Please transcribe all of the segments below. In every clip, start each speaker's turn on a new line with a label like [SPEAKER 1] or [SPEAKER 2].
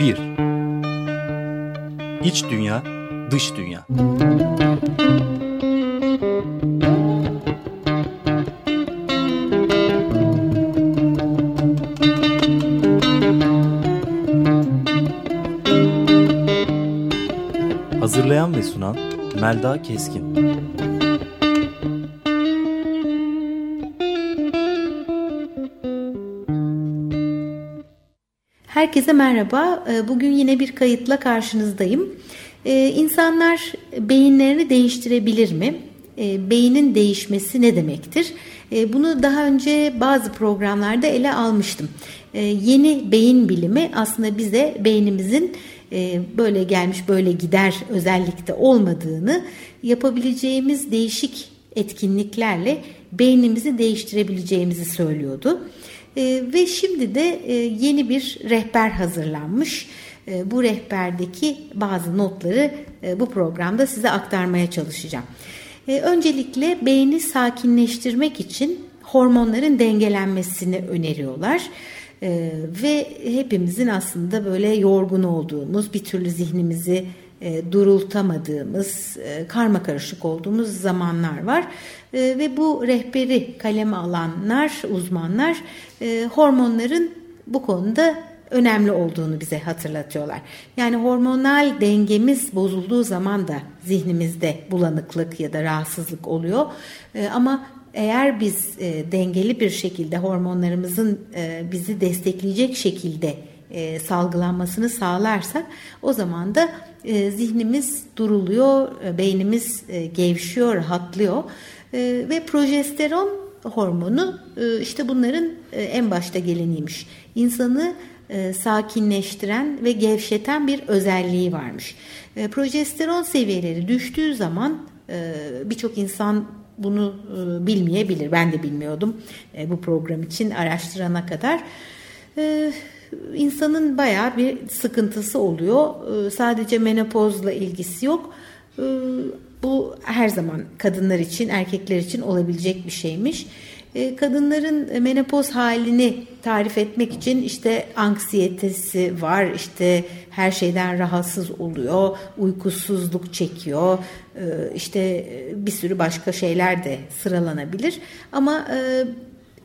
[SPEAKER 1] Bir. İç dünya, dış dünya. Hazırlayan ve sunan Melda Keskin.
[SPEAKER 2] Herkese merhaba. Ee, bugün yine bir kayıtla karşınızdayım. Ee, insanlar beyinlerini değiştirebilir mi? Ee, beynin değişmesi ne demektir? Bunu daha önce bazı programlarda ele almıştım. Yeni beyin bilimi aslında bize beynimizin e, böyle gelmiş böyle gider özellikte olmadığını yapabileceğimiz değişik etkinliklerle beynimizi değiştirebileceğimizi söylüyordu. E, ve şimdi de e, yeni bir rehber hazırlanmış. Bu rehberdeki bazı notları bu programda size aktarmaya çalışacağım. Öncelikle beyni sakinleştirmek için hormonların dengelenmesini öneriyorlar. Ee, ve hepimizin aslında böyle yorgun olduğumuz, bir türlü zihnimizi e, durultamadığımız, e, karma karışık olduğumuz zamanlar var. E, ve bu rehberi kaleme alanlar, uzmanlar e, hormonların bu konuda önemli olduğunu bize hatırlatıyorlar. Yani hormonal dengemiz bozulduğu zaman da zihnimizde bulanıklık ya da rahatsızlık oluyor. E, ama eğer biz e, dengeli bir şekilde hormonlarımızın e, bizi destekleyecek şekilde e, salgılanmasını sağlarsak o zaman da e, zihnimiz duruluyor, e, beynimiz e, gevşiyor, rahatlıyor e, ve progesteron hormonu e, işte bunların e, en başta geleniymiş. İnsanı e, sakinleştiren ve gevşeten bir özelliği varmış. E, progesteron seviyeleri düştüğü zaman e, birçok insan bunu e, bilmeyebilir. Ben de bilmiyordum e, bu program için araştırana kadar. E, insanın bayağı bir sıkıntısı oluyor. Sadece menopozla ilgisi yok. Bu her zaman kadınlar için, erkekler için olabilecek bir şeymiş. E, kadınların menopoz halini tarif etmek için işte anksiyetesi var, işte her şeyden rahatsız oluyor, uykusuzluk çekiyor, işte bir sürü başka şeyler de sıralanabilir. Ama e,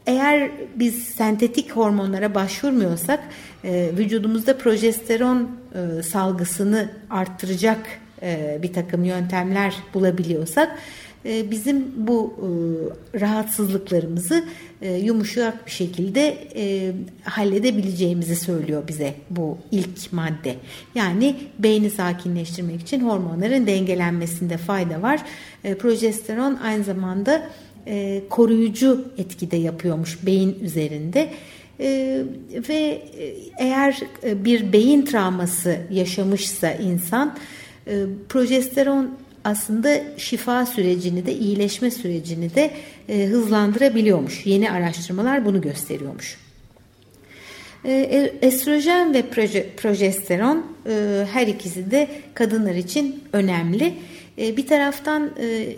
[SPEAKER 2] eğer biz sentetik hormonlara başvurmuyorsak vücudumuzda progesteron salgısını arttıracak bir takım yöntemler bulabiliyorsak e, bizim bu e, rahatsızlıklarımızı e, yumuşak bir şekilde halledebileceğimizi söylüyor bize bu ilk madde. Yani beyni sakinleştirmek için hormonların dengelenmesinde fayda var. Progesteron aynı zamanda koruyucu etkide yapıyormuş beyin üzerinde. ve eğer bir beyin travması yaşamışsa insan progesteron aslında şifa sürecini de iyileşme sürecini de e, hızlandırabiliyormuş. Yeni araştırmalar bunu gösteriyormuş. E, e estrojen ve proje, progesteron e, her ikisi de kadınlar için önemli. E, bir taraftan e,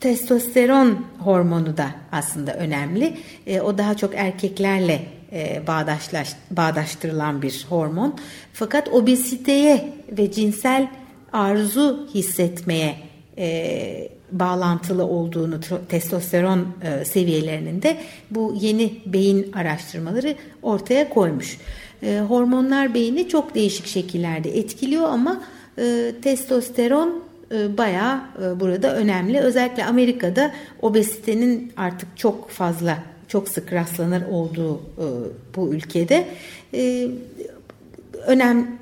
[SPEAKER 2] testosteron hormonu da aslında önemli. E, o daha çok erkeklerle e, bağdaşlaş, bağdaştırılan bir hormon. Fakat obeziteye ve cinsel arzu hissetmeye e, bağlantılı olduğunu testosteron e, seviyelerinin de bu yeni beyin araştırmaları ortaya koymuş. E, hormonlar beyni çok değişik şekillerde etkiliyor ama e, testosteron bayağı e, burada önemli. Özellikle Amerika'da obezitenin artık çok fazla çok sık rastlanır olduğu e, bu ülkede e, önem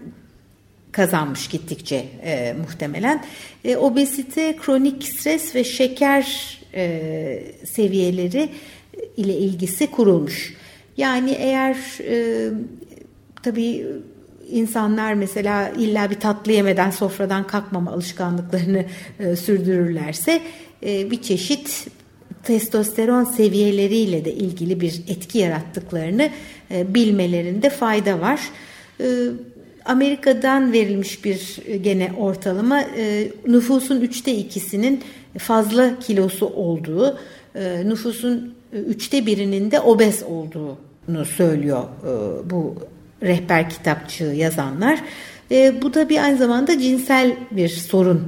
[SPEAKER 2] kazanmış gittikçe e, muhtemelen. E, obezite, kronik stres ve şeker e, seviyeleri ile ilgisi kurulmuş. Yani eğer e, tabii insanlar mesela illa bir tatlı yemeden sofradan kalkmama alışkanlıklarını e, sürdürürlerse e, bir çeşit testosteron seviyeleriyle de ilgili bir etki yarattıklarını e, bilmelerinde fayda var. E, Amerika'dan verilmiş bir e, gene ortalama e, nüfusun üçte ikisinin fazla kilosu olduğu e, nüfusun üçte birinin de obez olduğunu söylüyor e, bu rehber kitapçığı yazanlar. E, bu da bir aynı zamanda cinsel bir sorun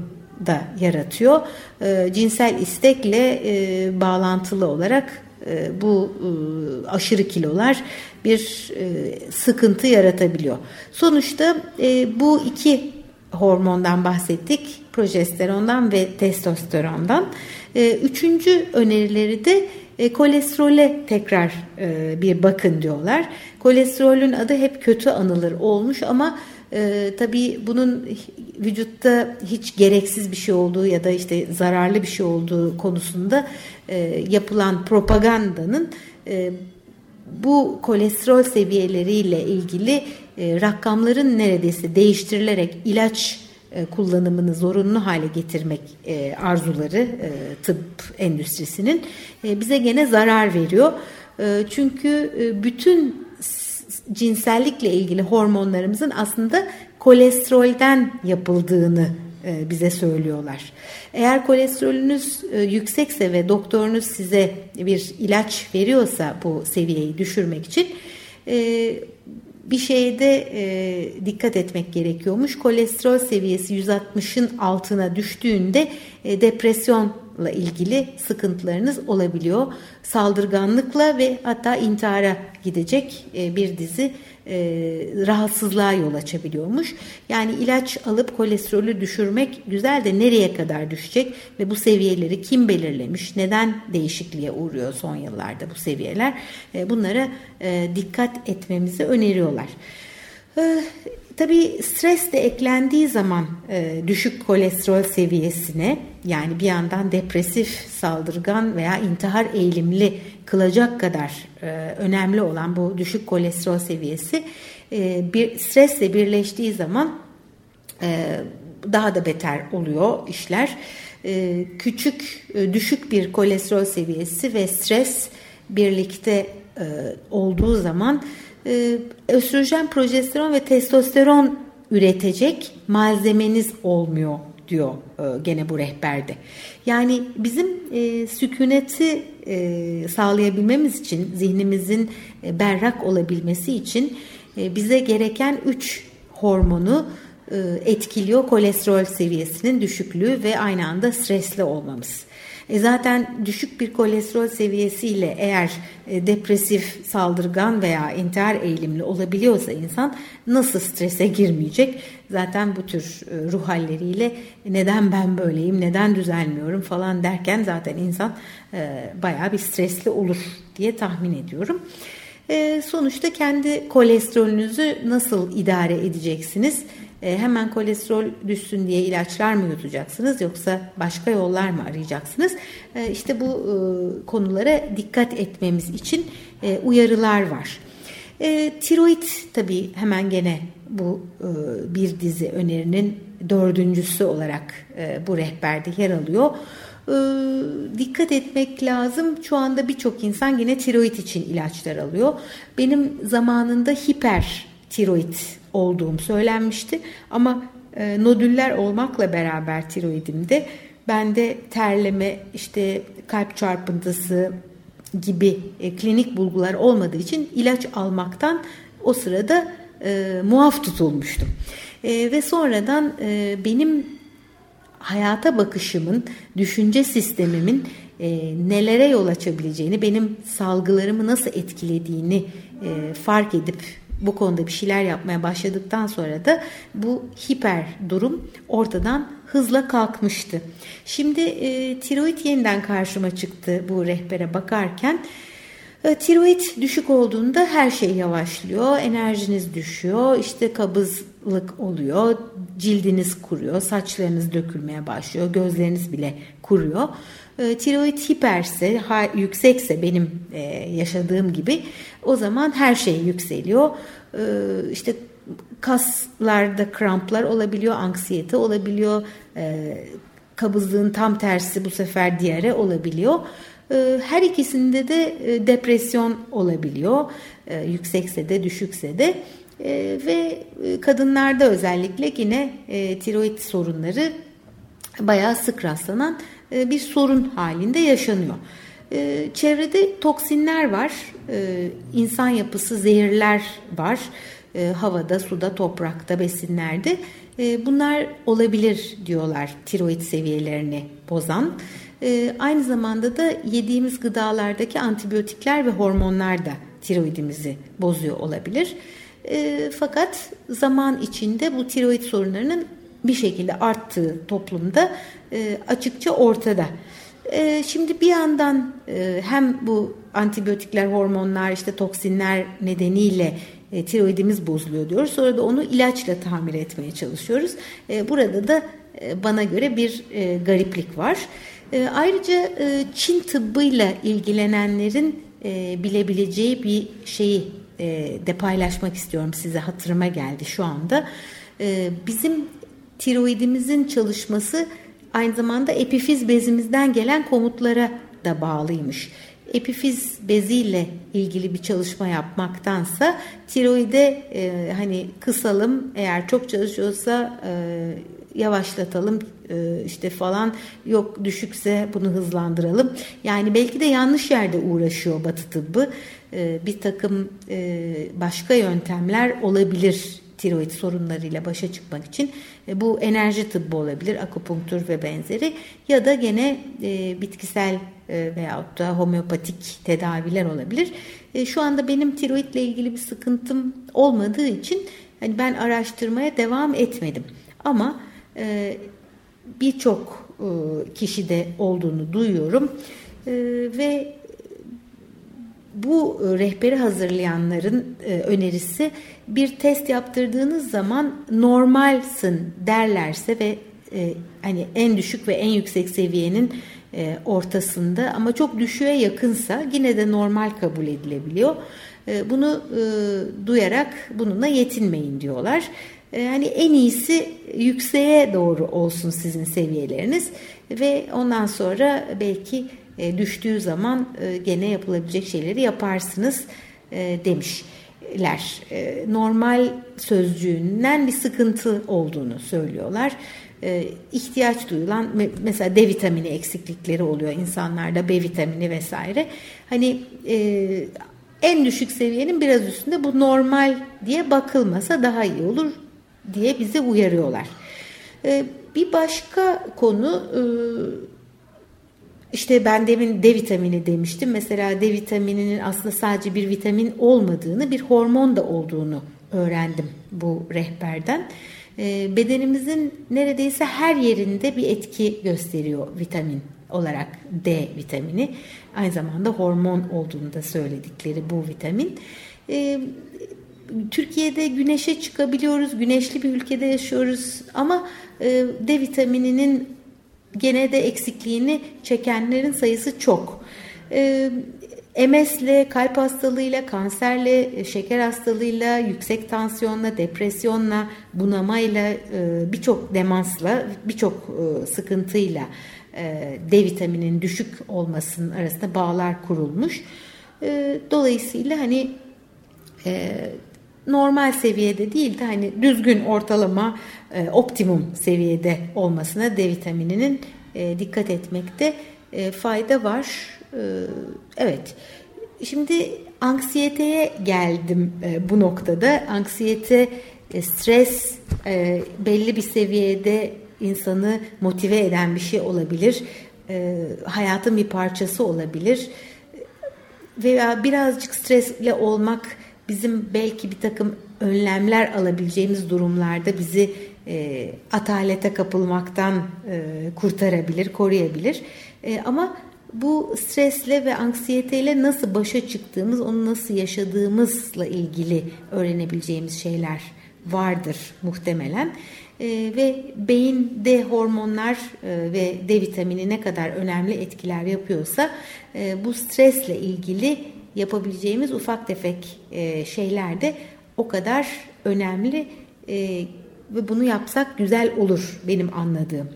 [SPEAKER 2] da yaratıyor. E, cinsel istekle e, bağlantılı olarak e, bu e, aşırı kilolar bir e, sıkıntı yaratabiliyor. Sonuçta e, bu iki hormondan bahsettik. Progesterondan ve testosterondan. E, üçüncü önerileri de e, kolesterole tekrar e, bir bakın diyorlar. Kolesterolün adı hep kötü anılır olmuş ama e, tabii bunun vücutta hiç gereksiz bir şey olduğu ya da işte zararlı bir şey olduğu konusunda e, yapılan propagandanın e, bu kolesterol seviyeleriyle ilgili e, rakamların neredeyse değiştirilerek ilaç kullanımını zorunlu hale getirmek e, arzuları e, tıp endüstrisinin e, bize gene zarar veriyor. E, çünkü e, bütün cinsellikle ilgili hormonlarımızın aslında kolesterolden yapıldığını e, bize söylüyorlar. Eğer kolesterolünüz e, yüksekse ve doktorunuz size bir ilaç veriyorsa bu seviyeyi düşürmek için e, bir şeyde dikkat etmek gerekiyormuş. Kolesterol seviyesi 160'ın altına düştüğünde depresyonla ilgili sıkıntılarınız olabiliyor. Saldırganlıkla ve hatta intihara gidecek bir dizi e, rahatsızlığa yol açabiliyormuş. Yani ilaç alıp kolesterolü düşürmek güzel de nereye kadar düşecek ve bu seviyeleri kim belirlemiş, neden değişikliğe uğruyor son yıllarda bu seviyeler e, bunlara e, dikkat etmemizi öneriyorlar. E, Tabii stres de eklendiği zaman e, düşük kolesterol seviyesine yani bir yandan depresif, saldırgan veya intihar eğilimli kılacak kadar e, önemli olan bu düşük kolesterol seviyesi e, bir stresle birleştiği zaman e, daha da beter oluyor işler. E, küçük, e, düşük bir kolesterol seviyesi ve stres birlikte e, olduğu zaman e, östrojen, progesteron ve testosteron üretecek malzemeniz olmuyor diyor e, gene bu rehberde. Yani bizim e, sükuneti e, sağlayabilmemiz için, zihnimizin e, berrak olabilmesi için e, bize gereken üç hormonu e, etkiliyor kolesterol seviyesinin düşüklüğü ve aynı anda stresli olmamız. E zaten düşük bir kolesterol seviyesiyle eğer e, depresif, saldırgan veya intihar eğilimli olabiliyorsa insan nasıl strese girmeyecek? Zaten bu tür e, ruh halleriyle neden ben böyleyim, neden düzelmiyorum falan derken zaten insan e, bayağı bir stresli olur diye tahmin ediyorum. Sonuçta kendi kolesterolünüzü nasıl idare edeceksiniz? E, hemen kolesterol düşsün diye ilaçlar mı yutacaksınız yoksa başka yollar mı arayacaksınız? E, işte bu e, konulara dikkat etmemiz için uyarılar var. tiroid tabii hemen gene bu bir dizi önerinin dördüncüsü olarak bu rehberde yer alıyor. dikkat etmek lazım. Şu anda birçok insan yine tiroid için ilaçlar alıyor. Benim zamanında hiper tiroid olduğum söylenmişti. Ama e, nodüller olmakla beraber tiroidimde bende terleme, işte kalp çarpıntısı gibi e, klinik bulgular olmadığı için ilaç almaktan o sırada e, muaf tutulmuştum. E, ve sonradan e, benim hayata bakışımın, düşünce sistemimin e, nelere yol açabileceğini, benim salgılarımı nasıl etkilediğini e, fark edip bu konuda bir şeyler yapmaya başladıktan sonra da bu hiper durum ortadan hızla kalkmıştı. Şimdi e, tiroid yeniden karşıma çıktı bu rehbere bakarken. E, tiroid düşük olduğunda her şey yavaşlıyor, enerjiniz düşüyor, işte kabızlık oluyor, cildiniz kuruyor, saçlarınız dökülmeye başlıyor, gözleriniz bile kuruyor. E, tiroid hiperse, yüksekse benim e, yaşadığım gibi o zaman her şey yükseliyor. E, işte kaslarda kramplar olabiliyor, anksiyete olabiliyor, e, kabızlığın tam tersi bu sefer diyare olabiliyor. E, her ikisinde de e, depresyon olabiliyor, e, yüksekse de düşükse de. Ve kadınlarda özellikle yine tiroid sorunları bayağı sık rastlanan e, bir sorun halinde yaşanıyor. E, çevrede toksinler var, e, insan yapısı zehirler var. E, havada, suda, toprakta, besinlerde. Bunlar olabilir diyorlar tiroid seviyelerini bozan. Aynı zamanda da yediğimiz gıdalardaki antibiyotikler ve hormonlar da tiroidimizi bozuyor olabilir. Fakat zaman içinde bu tiroid sorunlarının bir şekilde arttığı toplumda e, açıkça ortada. E, şimdi bir yandan e, hem bu antibiyotikler, hormonlar, işte toksinler nedeniyle e, tiroidimiz bozuluyor diyoruz. Sonra da onu ilaçla tamir etmeye çalışıyoruz. Burada da bana göre bir gariplik var. Ayrıca e, Çin tıbbıyla ilgilenenlerin bilebileceği bir şeyi de paylaşmak istiyorum size hatırıma geldi şu anda. Bizim tiroidimizin çalışması aynı zamanda epifiz bezimizden gelen komutlara da bağlıymış. Epifiz beziyle ilgili bir çalışma yapmaktansa tiroide e, hani kısalım eğer çok çalışıyorsa e, yavaşlatalım e, işte falan yok düşükse bunu hızlandıralım. Yani belki de yanlış yerde uğraşıyor Batı tıbbı. E, bir takım e, başka yöntemler olabilir tiroid sorunlarıyla başa çıkmak için e, bu enerji tıbbı olabilir, akupunktur ve benzeri ya da gene e, bitkisel e, veyahut da homeopatik tedaviler olabilir. Şu anda benim tiroidle ilgili bir sıkıntım olmadığı için hani ben araştırmaya devam etmedim. Ama birçok kişide olduğunu duyuyorum ve bu rehberi hazırlayanların önerisi bir test yaptırdığınız zaman normalsın derlerse ve e, hani en düşük ve en yüksek seviyenin e, ortasında ama çok düşüğe yakınsa yine de normal kabul edilebiliyor. E, bunu e, duyarak bununla yetinmeyin diyorlar. E, hani en iyisi yükseğe doğru olsun sizin seviyeleriniz ve ondan sonra belki e, düştüğü zaman e, gene yapılabilecek şeyleri yaparsınız e, demişler. E, normal sözcüğünden bir sıkıntı olduğunu söylüyorlar. E, ihtiyaç duyulan mesela D vitamini eksiklikleri oluyor insanlarda B vitamini vesaire. Hani e, en düşük seviyenin biraz üstünde bu normal diye bakılmasa daha iyi olur diye bize uyarıyorlar. Bir başka konu işte ben demin D vitamini demiştim. Mesela D vitamininin aslında sadece bir vitamin olmadığını, bir hormon da olduğunu öğrendim bu rehberden. E, bedenimizin neredeyse her yerinde bir etki gösteriyor vitamin olarak D vitamini. Aynı zamanda hormon olduğunu da söyledikleri bu vitamin. E, Türkiye'de güneşe çıkabiliyoruz, güneşli bir ülkede yaşıyoruz ama e, D vitamininin gene de eksikliğini çekenlerin sayısı çok. MS'le, kalp hastalığıyla, kanserle, şeker hastalığıyla, yüksek tansiyonla, depresyonla, bunamayla, e, birçok demansla, birçok e, sıkıntıyla e, D vitaminin düşük olmasının arasında bağlar kurulmuş. Dolayısıyla hani normal seviyede değil de hani düzgün ortalama optimum seviyede olmasına D vitamininin dikkat etmekte fayda var. Evet. Şimdi anksiyeteye geldim bu noktada. Anksiyete, stres belli bir seviyede insanı motive eden bir şey olabilir. Hayatın bir parçası olabilir. Veya birazcık stresle olmak bizim belki bir takım önlemler alabileceğimiz durumlarda bizi e, atalete kapılmaktan e, kurtarabilir, koruyabilir. E, ama bu stresle ve anksiyeteyle nasıl başa çıktığımız, onu nasıl yaşadığımızla ilgili öğrenebileceğimiz şeyler vardır muhtemelen. E, ve beyinde hormonlar e, ve D vitamini ne kadar önemli etkiler yapıyorsa e, bu stresle ilgili yapabileceğimiz ufak tefek e, şeyler de o kadar önemli e, ve bunu yapsak güzel olur benim anladığım.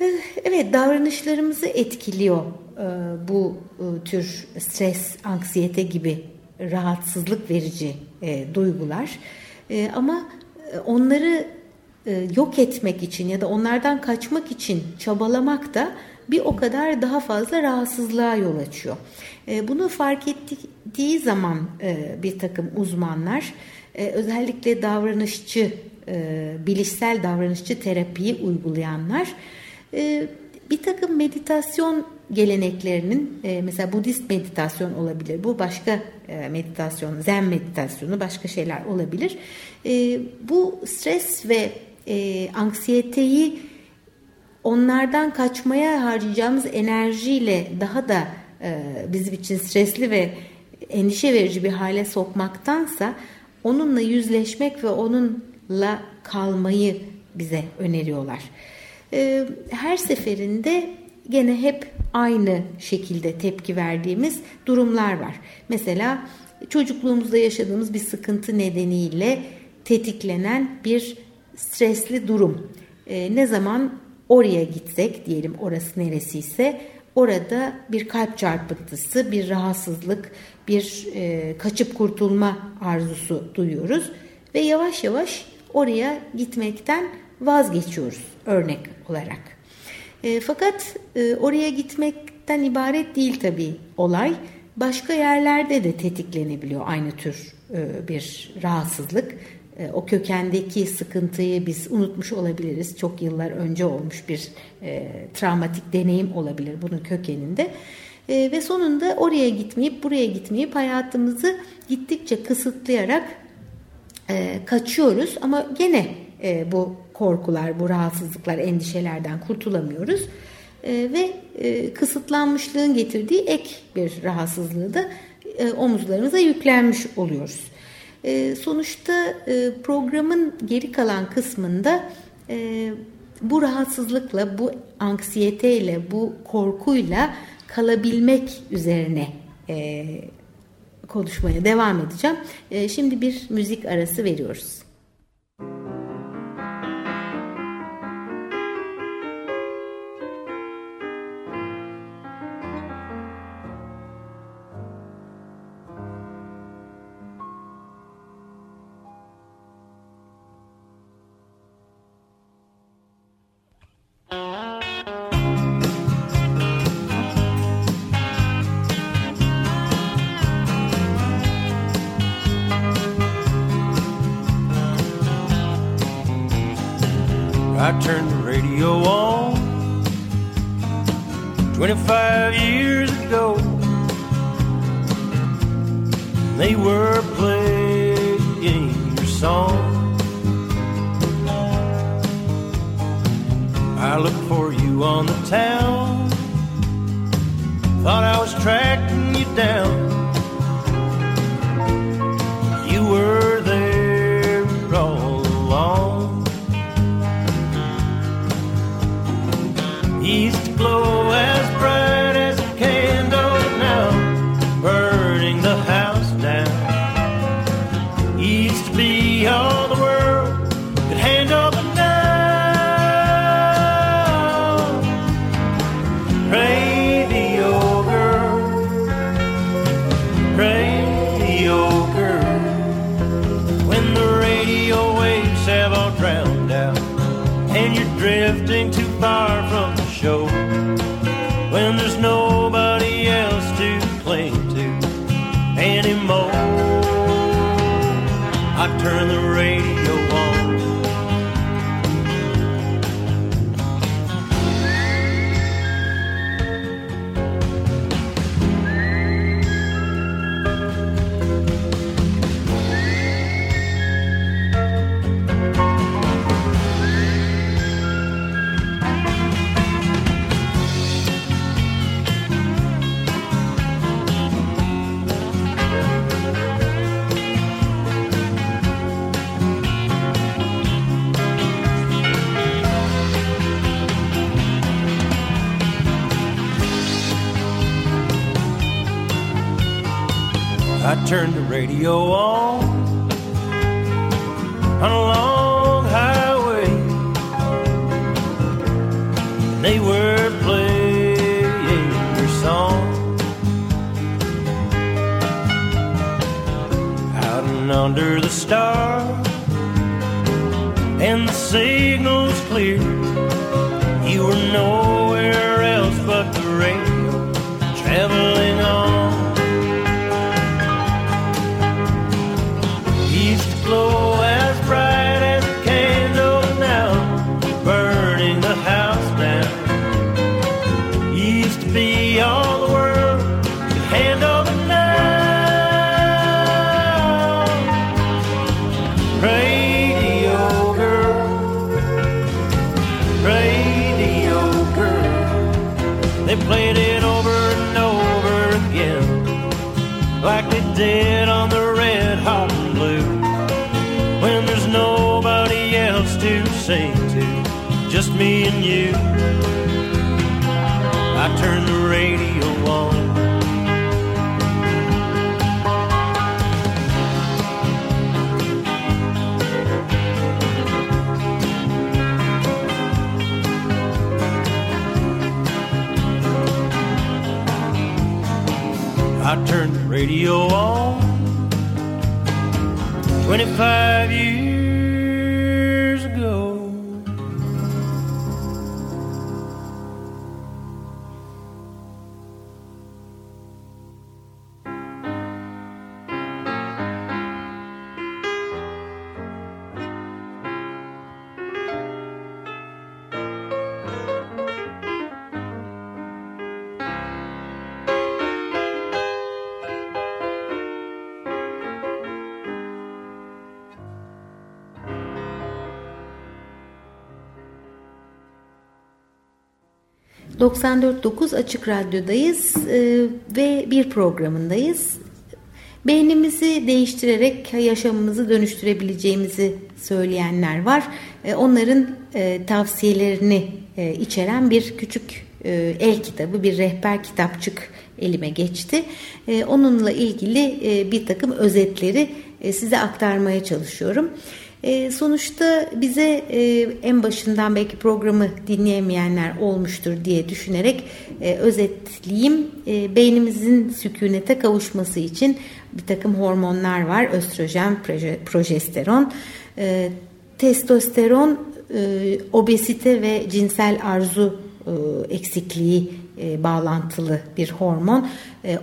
[SPEAKER 2] Eh, evet davranışlarımızı etkiliyor e, bu e, tür stres, anksiyete gibi rahatsızlık verici e, duygular. Ama onları yok etmek için ya da onlardan kaçmak için çabalamak da bir o kadar daha fazla rahatsızlığa yol açıyor. E, bunu fark ettiği zaman e, bir takım uzmanlar özellikle davranışçı, bilişsel davranışçı terapiyi uygulayanlar bir takım meditasyon geleneklerinin mesela Budist meditasyon olabilir. Bu başka meditasyon, zen meditasyonu başka şeyler olabilir. Bu stres ve e, anksiyeteyi onlardan kaçmaya harcayacağımız enerjiyle daha da e, bizim için stresli ve endişe verici bir hale sokmaktansa onunla yüzleşmek ve onunla kalmayı bize öneriyorlar. E, her seferinde gene hep aynı şekilde tepki verdiğimiz durumlar var. Mesela çocukluğumuzda yaşadığımız bir sıkıntı nedeniyle tetiklenen bir stresli durum. E, ne zaman oraya gitsek diyelim orası neresiyse orada bir kalp çarpıntısı, bir rahatsızlık, bir e, kaçıp kurtulma arzusu duyuyoruz ve yavaş yavaş oraya gitmekten vazgeçiyoruz örnek olarak. E, fakat e, oraya gitmekten ibaret değil tabii olay. Başka yerlerde de tetiklenebiliyor aynı tür e, bir rahatsızlık. E, o kökendeki sıkıntıyı biz unutmuş olabiliriz. Çok yıllar önce olmuş bir e, travmatik deneyim olabilir bunun kökeninde. E, ve sonunda oraya gitmeyip buraya gitmeyip hayatımızı gittikçe kısıtlayarak e, kaçıyoruz. Ama gene e, bu korkular, bu rahatsızlıklar, endişelerden kurtulamıyoruz. E, ve e, kısıtlanmışlığın getirdiği ek bir rahatsızlığı da e, omuzlarımıza yüklenmiş oluyoruz. E, sonuçta e, programın geri kalan kısmında e, bu rahatsızlıkla, bu anksiyeteyle, bu korkuyla kalabilmek üzerine e, konuşmaya devam edeceğim. Şimdi bir müzik arası veriyoruz.
[SPEAKER 3] Song. I looked for you on the town. Thought I was tracking you down. your
[SPEAKER 2] ...94.9 Açık Radyo'dayız e, ve bir programındayız. Beynimizi değiştirerek yaşamımızı dönüştürebileceğimizi söyleyenler var. E, onların e, tavsiyelerini e, içeren bir küçük e, el kitabı, bir rehber kitapçık elime geçti. E, onunla ilgili e, bir takım özetleri e, size aktarmaya çalışıyorum. E, sonuçta bize e, en başından belki programı dinleyemeyenler olmuştur diye düşünerek e, özetleyeyim. E, beynimizin sükunete kavuşması için bir takım hormonlar var. Östrojen, progesteron, testosteron, e, obezite ve cinsel arzu eksikliği bağlantılı bir hormon.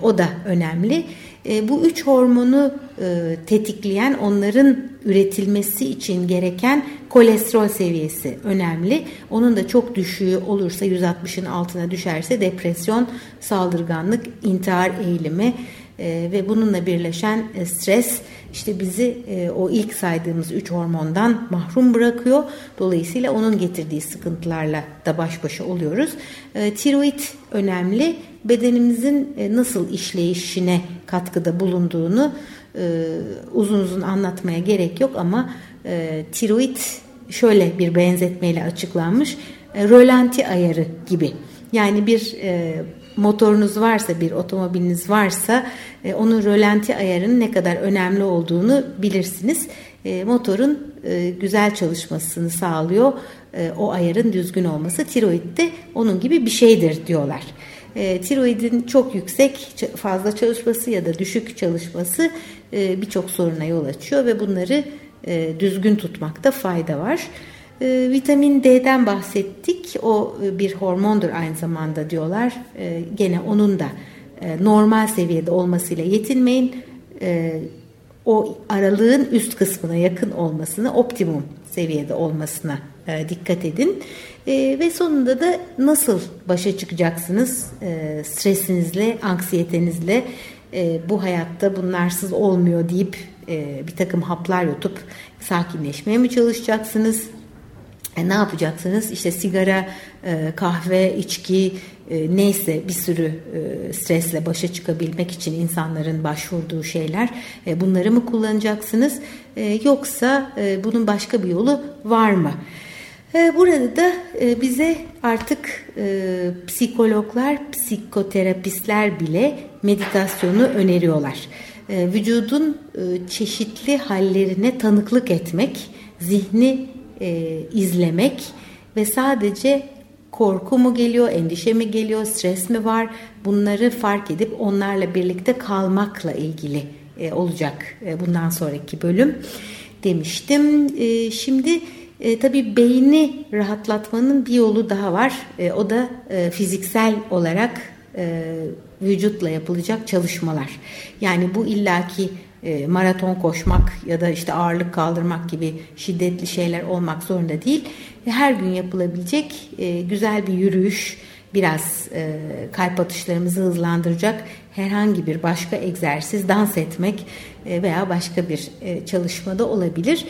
[SPEAKER 2] O da önemli. E, bu üç hormonu e, tetikleyen onların üretilmesi için gereken kolesterol seviyesi önemli. Onun da çok düşüğü olursa 160'ın altına düşerse depresyon, saldırganlık, intihar eğilimi e, ve bununla birleşen stres işte bizi e, o ilk saydığımız üç hormondan mahrum bırakıyor. Dolayısıyla onun getirdiği sıkıntılarla da baş başa oluyoruz. E, tiroid önemli. Bedenimizin e, nasıl işleyişine katkıda bulunduğunu e, uzun uzun anlatmaya gerek yok ama e, tiroid şöyle bir benzetmeyle açıklanmış. E, rölanti ayarı gibi. Yani bir e, motorunuz varsa bir otomobiliniz varsa e, onun rölanti ayarının ne kadar önemli olduğunu bilirsiniz. E, motorun e, güzel çalışmasını sağlıyor. E, o ayarın düzgün olması tiroid de onun gibi bir şeydir diyorlar. E, tiroidin çok yüksek fazla çalışması ya da düşük çalışması e, birçok soruna yol açıyor ve bunları e, düzgün tutmakta fayda var. E, vitamin D'den bahsettik. O e, bir hormondur aynı zamanda diyorlar. E, gene onun da e, normal seviyede olmasıyla yetinmeyin. E, o aralığın üst kısmına yakın olmasını, optimum seviyede olmasına e, dikkat edin. Ve sonunda da nasıl başa çıkacaksınız stresinizle, anksiyetenizle, bu hayatta bunlarsız olmuyor deyip bir takım haplar yutup sakinleşmeye mi çalışacaksınız? E, ne yapacaksınız? İşte sigara, e, kahve, içki e, neyse bir sürü e, stresle başa çıkabilmek için insanların başvurduğu şeyler e, bunları mı kullanacaksınız? E, yoksa e, bunun başka bir yolu var mı? E, Burada da e, bize artık e, psikologlar, psikoterapistler bile meditasyonu öneriyorlar. Vücudun çeşitli hallerine tanıklık etmek, zihni e, izlemek ve sadece korku mu geliyor, endişe mi geliyor, stres mi var bunları fark edip onlarla birlikte kalmakla ilgili e, olacak e, bundan sonraki bölüm demiştim. E, şimdi E, tabii beyni rahatlatmanın bir yolu daha var. E, o da e, fiziksel olarak e, vücutla yapılacak çalışmalar. Yani bu illaki e, maraton koşmak ya da işte ağırlık kaldırmak gibi şiddetli şeyler olmak zorunda değil. Her gün yapılabilecek e, güzel bir yürüyüş, biraz e, kalp atışlarımızı hızlandıracak herhangi bir başka egzersiz, dans etmek veya başka bir çalışmada olabilir.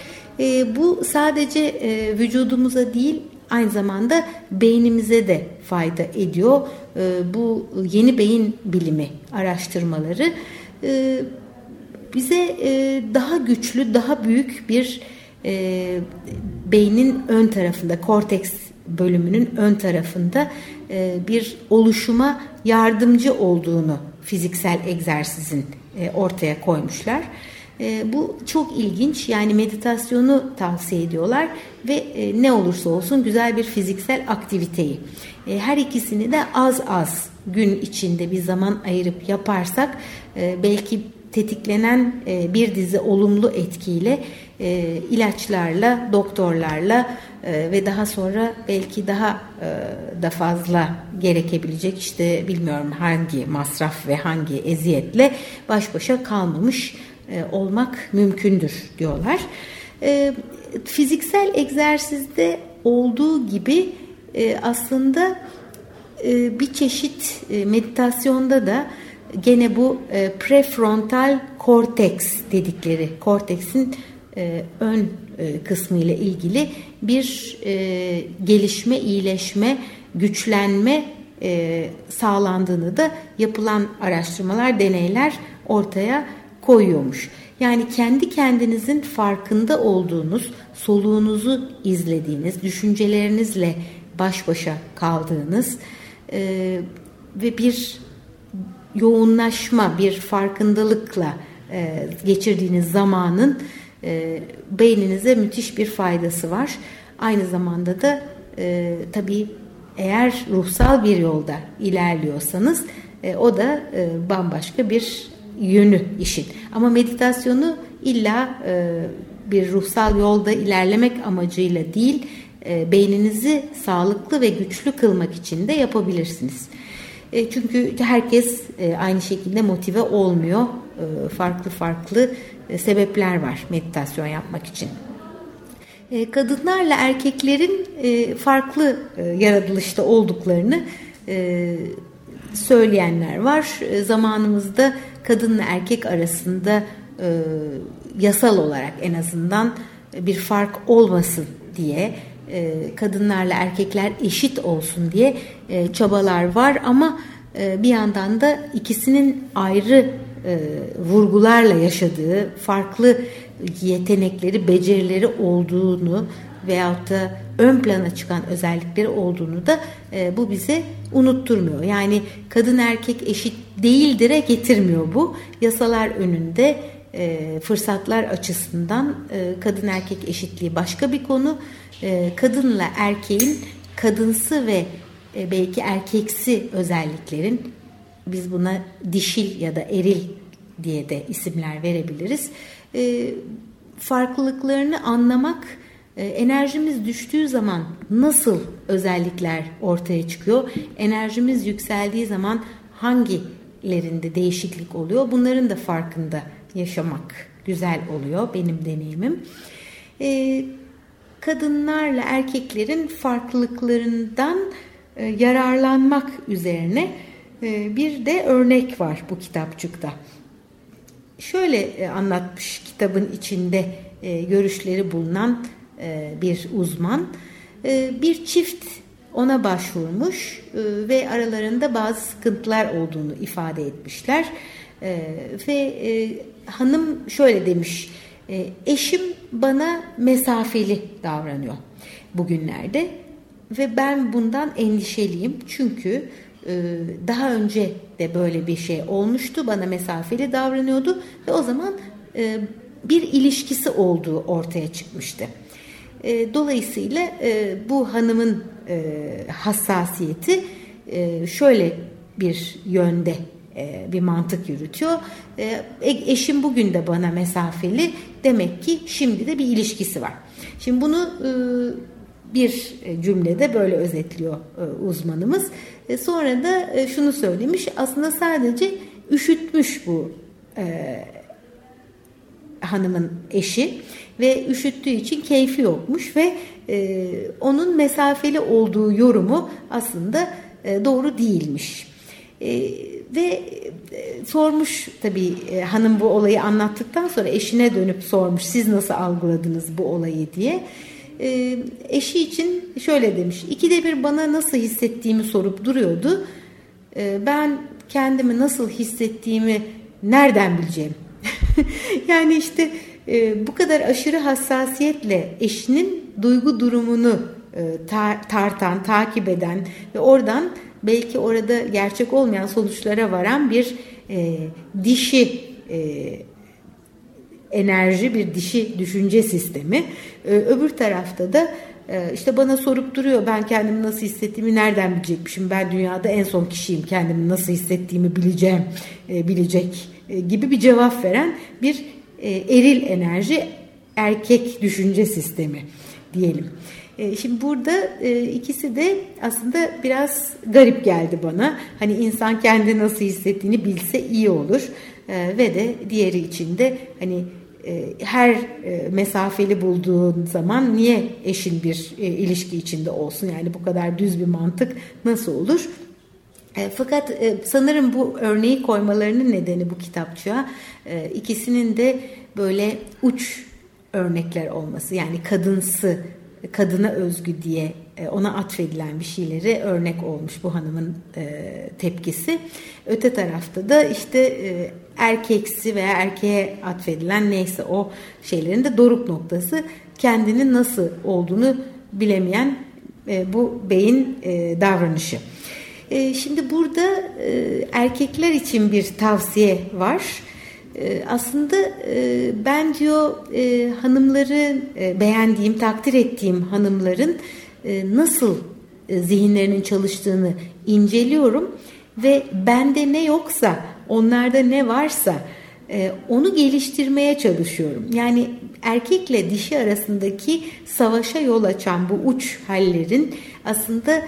[SPEAKER 2] Bu sadece vücudumuza değil aynı zamanda beynimize de fayda ediyor. Bu yeni beyin bilimi araştırmaları bize e, daha güçlü, daha büyük bir e, beynin ön tarafında, korteks bölümünün ön tarafında e, bir oluşuma yardımcı olduğunu fiziksel egzersizin e, ortaya koymuşlar. E, bu çok ilginç yani meditasyonu tavsiye ediyorlar ve e, ne olursa olsun güzel bir fiziksel aktiviteyi. E, her ikisini de az az gün içinde bir zaman ayırıp yaparsak e, belki tetiklenen e, bir dizi olumlu etkiyle e, ilaçlarla, doktorlarla e, ve daha sonra belki daha da fazla gerekebilecek işte bilmiyorum hangi masraf ve hangi eziyetle baş başa kalmamış olmak mümkündür diyorlar. Fiziksel egzersizde olduğu gibi aslında bir çeşit meditasyonda da gene bu e, prefrontal korteks dedikleri korteksin e, ön e, kısmı ile ilgili bir gelişme, iyileşme, güçlenme sağlandığını da yapılan araştırmalar, deneyler ortaya koyuyormuş. Yani kendi kendinizin farkında olduğunuz, soluğunuzu izlediğiniz, düşüncelerinizle baş başa kaldığınız e, ve bir yoğunlaşma, bir farkındalıkla e, geçirdiğiniz zamanın e, beyninize müthiş bir faydası var. Aynı zamanda da e, tabii eğer ruhsal bir yolda ilerliyorsanız e, o da e, bambaşka bir yönü işin. Ama meditasyonu illa e, bir ruhsal yolda ilerlemek amacıyla değil, e, beyninizi sağlıklı ve güçlü kılmak için de yapabilirsiniz. E, çünkü herkes e, aynı şekilde motive olmuyor. E, farklı farklı sebepler var meditasyon yapmak için. Kadınlarla erkeklerin farklı yaratılışta olduklarını söyleyenler var. Zamanımızda kadınla erkek arasında yasal olarak en azından bir fark olmasın diye e, kadınlarla erkekler eşit olsun diye e, çabalar var ama e, bir yandan da ikisinin ayrı vurgularla yaşadığı farklı yetenekleri, becerileri olduğunu veyahut da ön plana çıkan özellikleri olduğunu da bu bize unutturmuyor. Yani kadın erkek eşit değildire getirmiyor bu. Yasalar önünde fırsatlar açısından kadın erkek eşitliği başka bir konu. E, kadınla erkeğin kadınsı ve e, belki erkeksi özelliklerin biz buna dişil ya da eril diye de isimler verebiliriz. E, farklılıklarını anlamak enerjimiz düştüğü zaman nasıl özellikler ortaya çıkıyor? Enerjimiz yükseldiği zaman hangilerinde değişiklik oluyor? Bunların da farkında yaşamak güzel oluyor benim deneyimim kadınlarla erkeklerin farklılıklarından e, yararlanmak üzerine e, bir de örnek var bu kitapçıkta. Şöyle e, anlatmış kitabın içinde görüşleri bulunan bir uzman. Bir çift ona başvurmuş ve aralarında bazı sıkıntılar olduğunu ifade etmişler. Ve hanım şöyle demiş e, eşim bana mesafeli davranıyor bugünlerde ve ben bundan endişeliyim çünkü e, daha önce de böyle bir şey olmuştu bana mesafeli davranıyordu ve o zaman e, bir ilişkisi olduğu ortaya çıkmıştı. E, dolayısıyla e, bu hanımın e, hassasiyeti e, şöyle bir yönde e, bir mantık yürütüyor. E, eşim bugün de bana mesafeli demek ki şimdi de bir ilişkisi var. Şimdi bunu e, bir cümlede böyle özetliyor e, uzmanımız. E, sonra da e, şunu söylemiş aslında sadece üşütmüş bu hanımın eşi ve üşüttüğü için keyfi yokmuş ve onun mesafeli olduğu yorumu aslında doğru değilmiş. Ve sormuş tabii hanım bu olayı anlattıktan sonra eşine dönüp sormuş siz nasıl algıladınız bu olayı diye e, eşi için şöyle demiş. İkide bir bana nasıl hissettiğimi sorup duruyordu. E, ben kendimi nasıl hissettiğimi nereden bileceğim? yani işte e, bu kadar aşırı hassasiyetle eşinin duygu durumunu e, tar- tartan, takip eden ve oradan belki orada gerçek olmayan sonuçlara varan bir e, dişi e, enerji, bir dişi düşünce sistemi. Ee, öbür tarafta da e, işte bana sorup duruyor ben kendimi nasıl hissettiğimi nereden bilecekmişim ben dünyada en son kişiyim kendimi nasıl hissettiğimi bileceğim e, bilecek e, gibi bir cevap veren bir eril enerji erkek düşünce sistemi diyelim. Şimdi burada ikisi de aslında biraz garip geldi bana. Hani insan kendi nasıl hissettiğini bilse iyi olur ve de diğeri için de hani e, her e, mesafeli bulduğun zaman niye eşin bir e, ilişki içinde olsun? Yani bu kadar düz bir mantık nasıl olur? fakat sanırım bu örneği koymalarının nedeni bu kitapçığa ikisinin de böyle uç örnekler olması. Yani kadınsı, kadına özgü diye ona atfedilen bir şeyleri örnek olmuş bu hanımın tepkisi. Öte tarafta da işte erkeksi veya erkeğe atfedilen neyse o şeylerin de doruk noktası kendinin nasıl olduğunu bilemeyen e, bu beyin e, davranışı. E, şimdi burada e, erkekler için bir tavsiye var. E, aslında e, ben diyor e, hanımları e, beğendiğim, takdir ettiğim hanımların e, nasıl zihinlerinin çalıştığını inceliyorum ve bende ne yoksa onlarda ne varsa onu geliştirmeye çalışıyorum. Yani erkekle dişi arasındaki savaşa yol açan bu uç hallerin aslında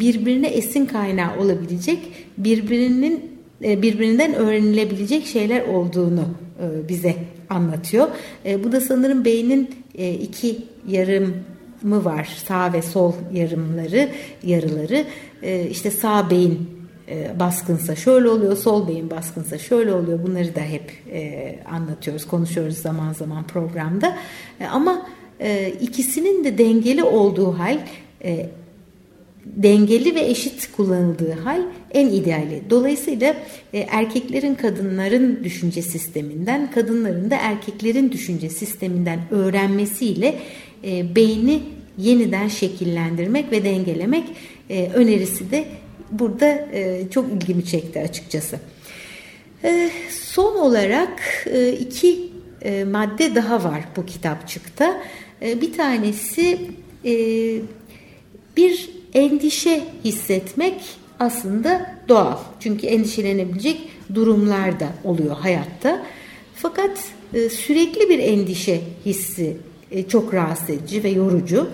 [SPEAKER 2] birbirine esin kaynağı olabilecek, birbirinin birbirinden öğrenilebilecek şeyler olduğunu bize anlatıyor. Bu da sanırım beynin iki yarım mı var sağ ve sol yarımları yarıları işte sağ beyin e, baskınsa şöyle oluyor, sol beyin baskınsa şöyle oluyor. Bunları da hep e, anlatıyoruz, konuşuyoruz zaman zaman programda. E, ama e, ikisinin de dengeli olduğu hal, e, dengeli ve eşit kullanıldığı hal en ideali. Dolayısıyla e, erkeklerin kadınların düşünce sisteminden, kadınların da erkeklerin düşünce sisteminden öğrenmesiyle e, beyni yeniden şekillendirmek ve dengelemek e, önerisi de burada e, çok ilgimi çekti açıkçası. E, son olarak e, iki e, madde daha var bu kitapçıkta. E, bir tanesi e, bir endişe hissetmek aslında doğal. Çünkü endişelenebilecek durumlar da oluyor hayatta. Fakat e, sürekli bir endişe hissi e, çok rahatsız edici ve yorucu.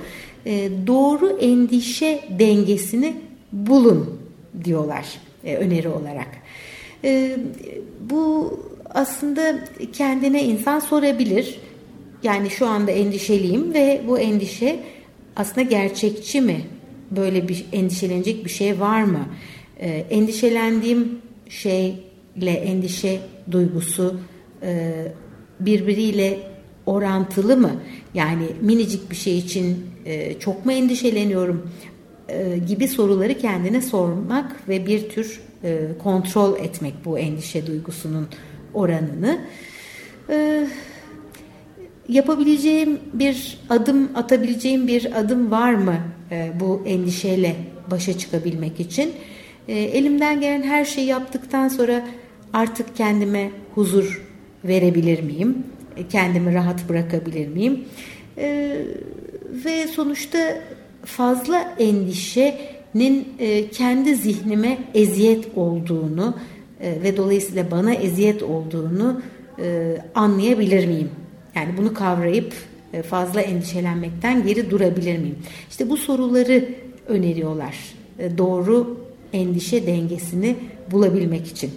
[SPEAKER 2] E, doğru endişe dengesini bulun diyorlar öneri olarak. Bu aslında kendine insan sorabilir. Yani şu anda endişeliyim ve bu endişe aslında gerçekçi mi? Böyle bir endişelenecek bir şey var mı? E, endişelendiğim şeyle endişe duygusu e, birbiriyle orantılı mı? Yani minicik bir şey için e, çok mu endişeleniyorum? E, gibi soruları kendine sormak ve bir tür e, kontrol etmek bu endişe duygusunun oranını. E, yapabileceğim bir adım, atabileceğim bir adım var mı bu endişeyle başa çıkabilmek için? Elimden gelen her şeyi yaptıktan sonra artık kendime huzur verebilir miyim? Kendimi rahat bırakabilir miyim? Ve sonuçta fazla endişenin e, kendi zihnime eziyet olduğunu e, ve dolayısıyla bana eziyet olduğunu e, anlayabilir miyim? Yani bunu kavrayıp e, fazla endişelenmekten geri durabilir miyim? İşte bu soruları öneriyorlar. E, doğru endişe dengesini bulabilmek için.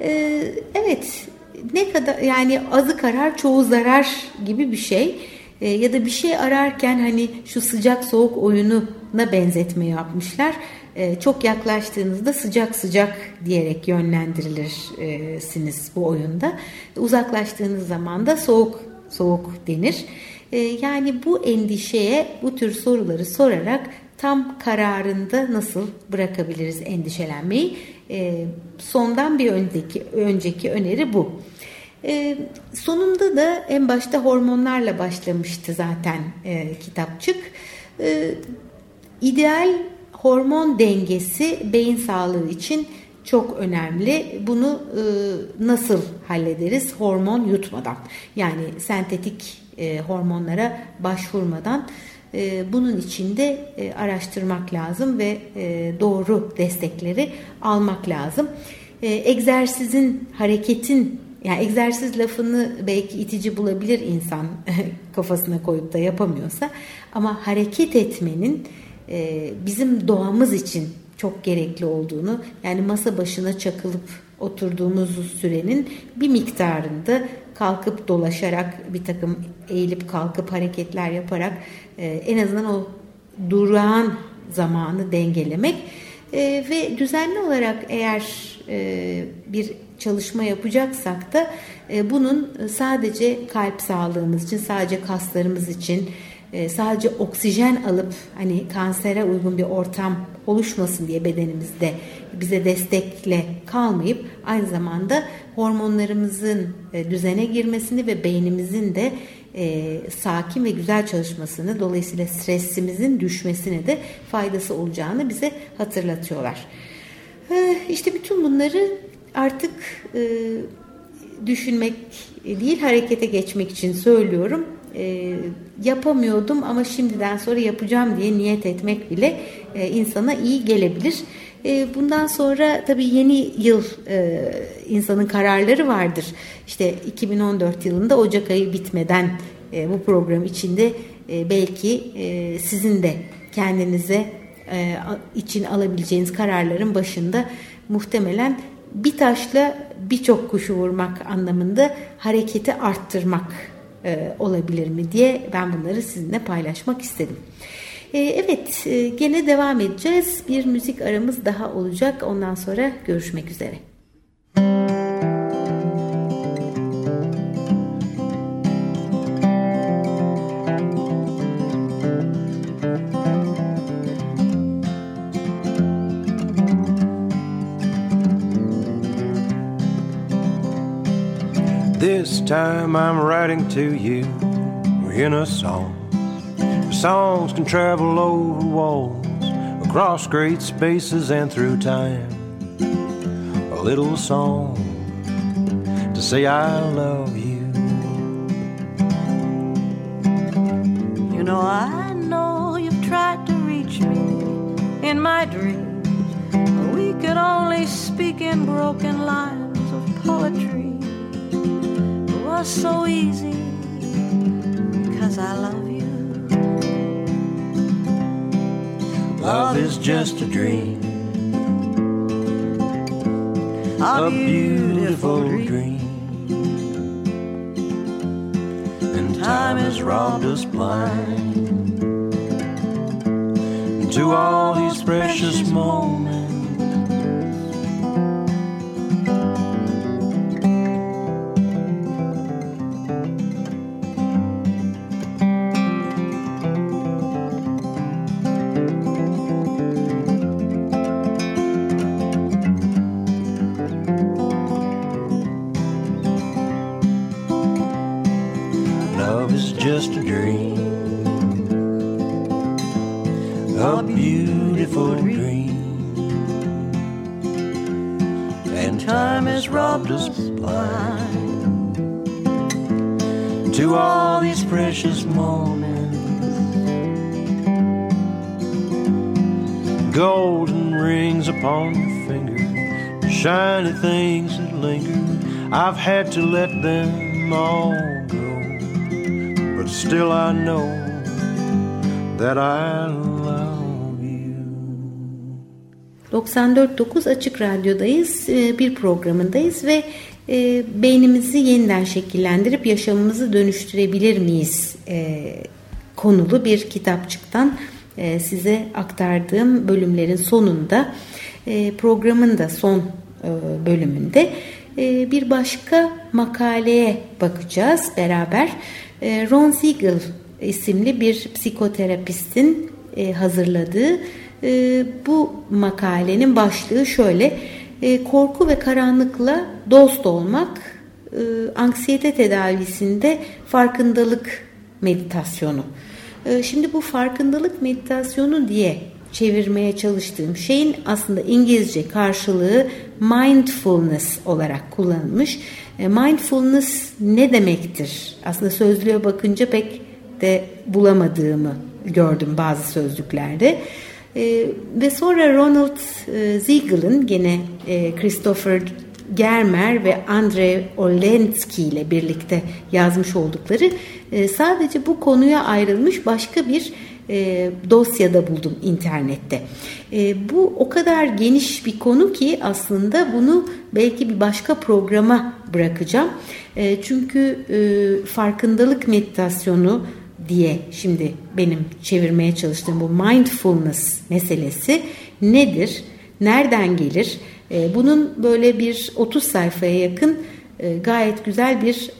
[SPEAKER 2] E, evet ne kadar yani azı karar çoğu zarar gibi bir şey ya da bir şey ararken hani şu sıcak soğuk oyununa benzetme yapmışlar. çok yaklaştığınızda sıcak sıcak diyerek yönlendirilirsiniz bu oyunda. Uzaklaştığınız zaman da soğuk soğuk denir. Ee, yani bu endişeye bu tür soruları sorarak tam kararında nasıl bırakabiliriz endişelenmeyi? Ee, sondan bir önceki, önceki öneri bu. Ee, sonunda da en başta hormonlarla başlamıştı zaten e, kitapçık. İdeal hormon dengesi beyin sağlığı için çok önemli. Bunu e, nasıl hallederiz? Hormon yutmadan. Yani sentetik e, hormonlara başvurmadan e, bunun için de e, araştırmak lazım ve e, doğru destekleri almak lazım. E, egzersizin, hareketin yani egzersiz lafını belki itici bulabilir insan kafasına koyup da yapamıyorsa ama hareket etmenin e, bizim doğamız için çok gerekli olduğunu yani masa başına çakılıp oturduğumuz sürenin bir miktarında kalkıp dolaşarak bir takım eğilip kalkıp hareketler yaparak e, en azından o durağan zamanı dengelemek e, ve düzenli olarak eğer e, bir çalışma yapacaksak da e, bunun sadece kalp sağlığımız için sadece kaslarımız için e, sadece oksijen alıp hani kansere uygun bir ortam oluşmasın diye bedenimizde bize destekle kalmayıp aynı zamanda hormonlarımızın e, düzene girmesini ve beynimizin de e, sakin ve güzel çalışmasını dolayısıyla stresimizin düşmesine de faydası olacağını bize hatırlatıyorlar. E, işte bütün bunları artık e, düşünmek değil harekete geçmek için söylüyorum e, yapamıyordum ama şimdiden sonra yapacağım diye niyet etmek bile e, insana iyi gelebilir. E, bundan sonra tabii yeni yıl e, insanın kararları vardır. İşte 2014 yılında Ocak ayı bitmeden e, bu program içinde e, belki e, sizin de kendinize e, için alabileceğiniz kararların başında muhtemelen bir taşla birçok kuşu vurmak anlamında hareketi arttırmak e, olabilir mi diye ben bunları sizinle paylaşmak istedim. E, evet e, gene devam edeceğiz. Bir müzik aramız daha olacak. Ondan sonra görüşmek üzere.
[SPEAKER 3] Time I'm writing to you in a song. Songs can travel over walls, across great spaces and through time. A little song to say I love you.
[SPEAKER 4] You know, I know you've tried to reach me in my dreams. We could only speak in broken lines of poetry so easy because I love you.
[SPEAKER 3] Love is just a dream, a beautiful dream. And time has robbed us blind to all these precious moments. love is just a dream. A beautiful dream. And time has robbed us blind to all these precious moments. Golden rings upon your finger, shiny things that linger. I've had to let them all still I know that I love you.
[SPEAKER 2] 94.9 Açık Radyo'dayız, e, bir programındayız ve e, beynimizi yeniden şekillendirip yaşamımızı dönüştürebilir miyiz e, konulu bir kitapçıktan size aktardığım bölümlerin sonunda programın da son bölümünde bir başka makaleye bakacağız beraber. Ron Siegel isimli bir psikoterapistin hazırladığı bu makalenin başlığı şöyle e, korku ve karanlıkla dost olmak e, anksiyete tedavisinde farkındalık meditasyonu. E, şimdi bu farkındalık meditasyonu diye çevirmeye çalıştığım şeyin aslında İngilizce karşılığı mindfulness olarak kullanılmış. E, mindfulness ne demektir? Aslında sözlüğe bakınca pek de bulamadığımı gördüm bazı sözlüklerde. E, ve sonra Ronald e, Siegel'ın gene e, Christopher Germer ve Andre Olenski ile birlikte yazmış oldukları sadece bu konuya ayrılmış başka bir dosyada buldum internette. Bu o kadar geniş bir konu ki aslında bunu belki bir başka programa bırakacağım. E, çünkü e, farkındalık meditasyonu diye şimdi benim çevirmeye çalıştığım bu mindfulness meselesi nedir? Nereden gelir? E, bunun böyle bir 30 sayfaya yakın e, gayet güzel bir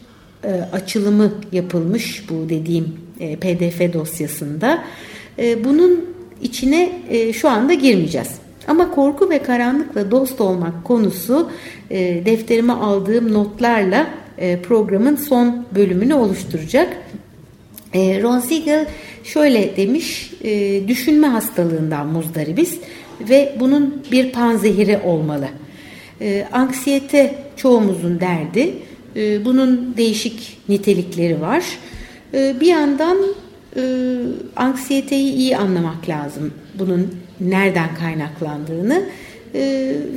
[SPEAKER 2] e, açılımı yapılmış bu dediğim PDF dosyasında. Bunun içine şu anda girmeyeceğiz. Ama korku ve karanlıkla dost olmak konusu defterime aldığım notlarla programın son bölümünü oluşturacak. E, Ron Siegel şöyle demiş, e, düşünme hastalığından muzdaribiz ve bunun bir panzehiri olmalı. E, anksiyete çoğumuzun derdi, e, bunun değişik nitelikleri var. E, bir yandan e, anksiyeteyi iyi anlamak lazım, bunun nereden kaynaklandığını e,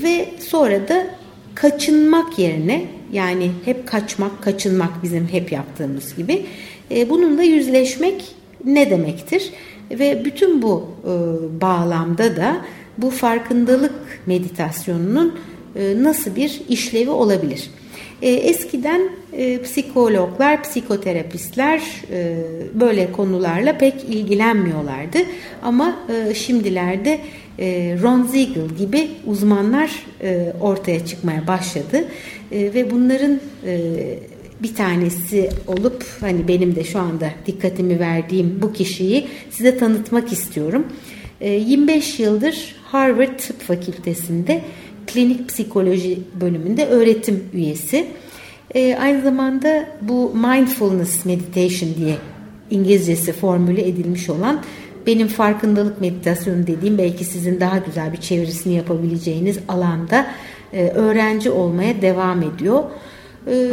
[SPEAKER 2] ve sonra da kaçınmak yerine yani hep kaçmak, kaçınmak bizim hep yaptığımız gibi e, bununla yüzleşmek ne demektir? Ve bütün bu e, bağlamda da bu farkındalık meditasyonunun e, nasıl bir işlevi olabilir? Eskiden psikologlar, psikoterapistler böyle konularla pek ilgilenmiyorlardı. Ama şimdilerde Ron Siegel gibi uzmanlar ortaya çıkmaya başladı. Ve bunların bir tanesi olup hani benim de şu anda dikkatimi verdiğim bu kişiyi size tanıtmak istiyorum. 25 ee, yıldır Harvard Tıp Fakültesi'nde klinik psikoloji bölümünde öğretim üyesi. Ee, aynı zamanda bu mindfulness meditation diye İngilizcesi formüle edilmiş olan benim farkındalık meditasyonu dediğim belki sizin daha güzel bir çevirisini yapabileceğiniz alanda e, öğrenci olmaya devam ediyor. Ee,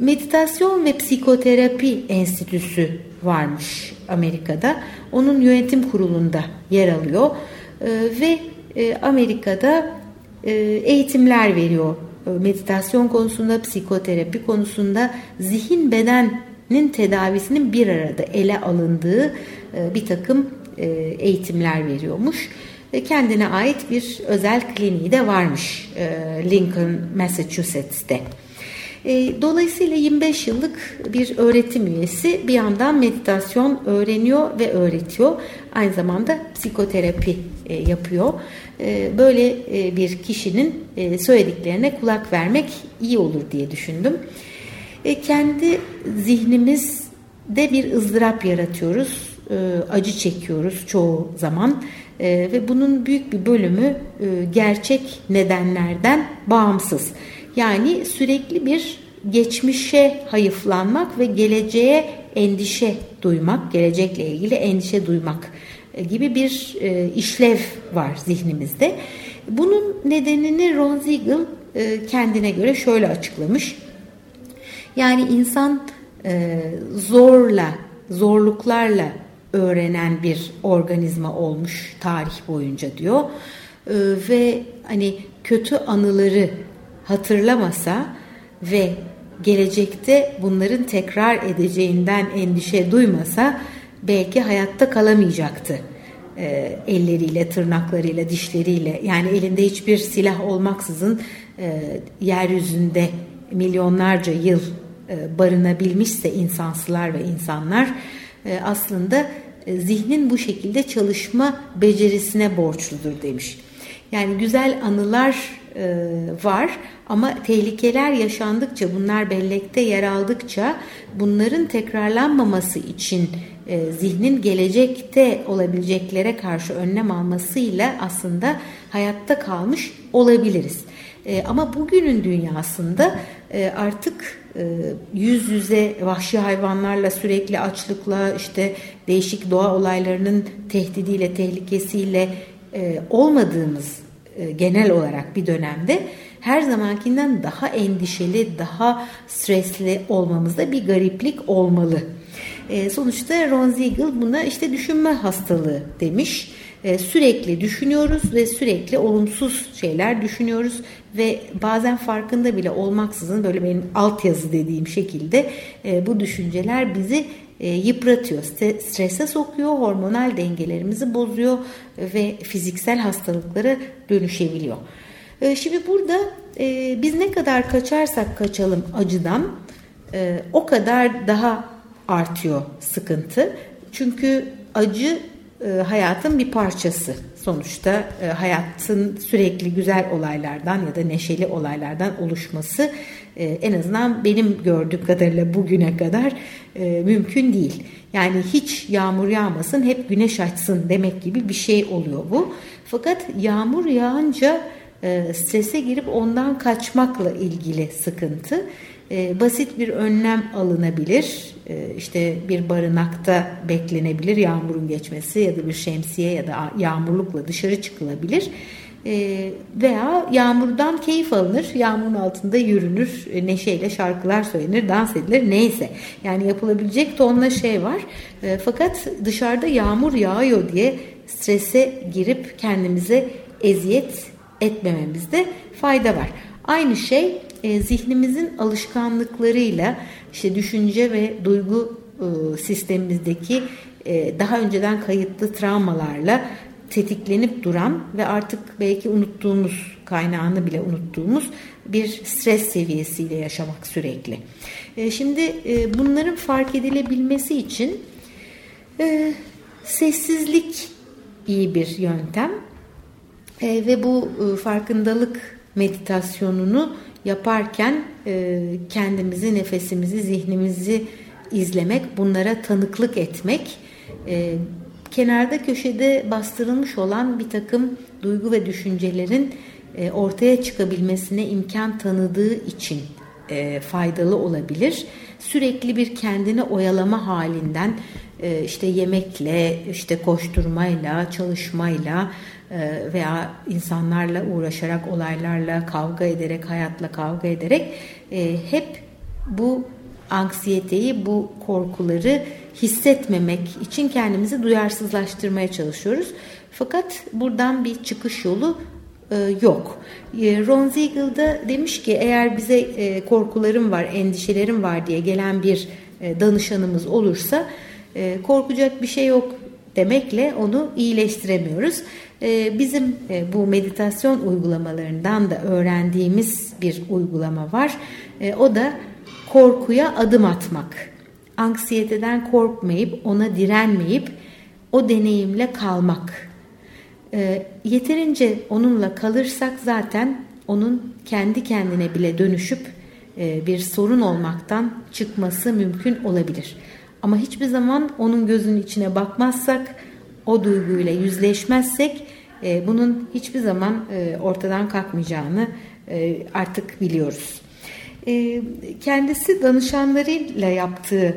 [SPEAKER 2] meditasyon ve Psikoterapi Enstitüsü varmış Amerika'da. Onun yönetim kurulunda yer alıyor ee, ve e, Amerika'da e, eğitimler veriyor. Ee, meditasyon konusunda, psikoterapi konusunda zihin bedenin tedavisinin bir arada ele alındığı e, bir takım eğitimler veriyormuş. Kendine ait bir özel kliniği de varmış Lincoln, Massachusetts'te. E, dolayısıyla 25 yıllık bir öğretim üyesi bir yandan meditasyon öğreniyor ve öğretiyor. Aynı zamanda psikoterapi e, yapıyor. E, böyle bir kişinin söylediklerine kulak vermek iyi olur diye düşündüm. Kendi zihnimizde bir ızdırap yaratıyoruz. Acı çekiyoruz çoğu zaman ve bunun büyük bir bölümü gerçek nedenlerden bağımsız. Yani sürekli bir geçmişe hayıflanmak ve geleceğe endişe duymak, gelecekle ilgili endişe duymak e, gibi bir e, işlev var zihnimizde. Bunun nedenini Ron Siegel e, kendine göre şöyle açıklamış. Yani insan zorla, zorluklarla öğrenen bir organizma olmuş tarih boyunca diyor. Ve hani kötü anıları hatırlamasa ve gelecekte bunların tekrar edeceğinden endişe duymasa belki hayatta kalamayacaktı. E, elleriyle, tırnaklarıyla, dişleriyle yani elinde hiçbir silah olmaksızın e, yeryüzünde milyonlarca yıl e, barınabilmişse insansılar ve insanlar e, aslında e, zihnin bu şekilde çalışma becerisine borçludur demiş. Yani güzel anılar e, var ama tehlikeler yaşandıkça bunlar bellekte yer aldıkça bunların tekrarlanmaması için e, zihnin gelecekte olabileceklere karşı önlem almasıyla aslında hayatta kalmış olabiliriz. E, ama bugünün dünyasında e, artık e, yüz yüze vahşi hayvanlarla sürekli açlıkla işte değişik doğa olaylarının tehdidiyle tehlikesiyle e, olmadığımız e, genel olarak bir dönemde her zamankinden daha endişeli, daha stresli olmamızda bir gariplik olmalı. E, sonuçta Ron Siegel buna işte düşünme hastalığı demiş. Sürekli düşünüyoruz ve sürekli olumsuz şeyler düşünüyoruz ve bazen farkında bile olmaksızın böyle benim altyazı dediğim şekilde bu düşünceler bizi yıpratıyor, strese sokuyor, hormonal dengelerimizi bozuyor ve fiziksel hastalıklara dönüşebiliyor. E, şimdi burada e, biz ne kadar kaçarsak kaçalım acıdan e, o kadar daha artıyor sıkıntı. Çünkü acı e, hayatın bir parçası. Sonuçta e, hayatın sürekli güzel olaylardan ya da neşeli olaylardan oluşması e, en azından benim gördüğüm kadarıyla bugüne kadar e, mümkün değil. Yani hiç yağmur yağmasın hep güneş açsın demek gibi bir şey oluyor bu. Fakat yağmur yağınca e, strese girip ondan kaçmakla ilgili sıkıntı. E, basit bir önlem alınabilir. E, işte bir barınakta beklenebilir yağmurun geçmesi ya da bir şemsiye ya da yağmurlukla dışarı çıkılabilir. E, veya yağmurdan keyif alınır, yağmurun altında yürünür, e, neşeyle şarkılar söylenir, dans edilir neyse. Yani yapılabilecek tonla şey var. E, fakat dışarıda yağmur yağıyor diye strese girip kendimize eziyet etmememizde fayda var. Aynı şey e, zihnimizin alışkanlıklarıyla işte düşünce ve duygu e, sistemimizdeki e, daha önceden kayıtlı travmalarla tetiklenip duran ve artık belki unuttuğumuz kaynağını bile unuttuğumuz bir stres seviyesiyle yaşamak sürekli. E, şimdi e, bunların fark edilebilmesi için e, sessizlik iyi bir yöntem e, ve bu e, farkındalık meditasyonunu yaparken e, kendimizi, nefesimizi, zihnimizi izlemek, bunlara tanıklık etmek, e, kenarda köşede bastırılmış olan bir takım duygu ve düşüncelerin e, ortaya çıkabilmesine imkan tanıdığı için e, faydalı olabilir. Sürekli bir kendini oyalama halinden e, işte yemekle, işte koşturmayla, çalışmayla veya insanlarla uğraşarak, olaylarla kavga ederek, hayatla kavga ederek e, hep bu anksiyeteyi, bu korkuları hissetmemek için kendimizi duyarsızlaştırmaya çalışıyoruz. Fakat buradan bir çıkış yolu e, yok. Ron Siegel da demiş ki eğer bize korkularım var, endişelerim var diye gelen bir danışanımız olursa korkacak bir şey yok demekle onu iyileştiremiyoruz. Ee, bizim e, bu meditasyon uygulamalarından da öğrendiğimiz bir uygulama var. Ee, o da korkuya adım atmak. Anksiyeteden korkmayıp, ona direnmeyip o deneyimle kalmak. Ee, yeterince onunla kalırsak zaten onun kendi kendine bile dönüşüp e, bir sorun olmaktan çıkması mümkün olabilir. Ama hiçbir zaman onun gözünün içine bakmazsak o duyguyla yüzleşmezsek e, bunun hiçbir zaman e, ortadan kalkmayacağını e, artık biliyoruz. E, kendisi danışanlarıyla yaptığı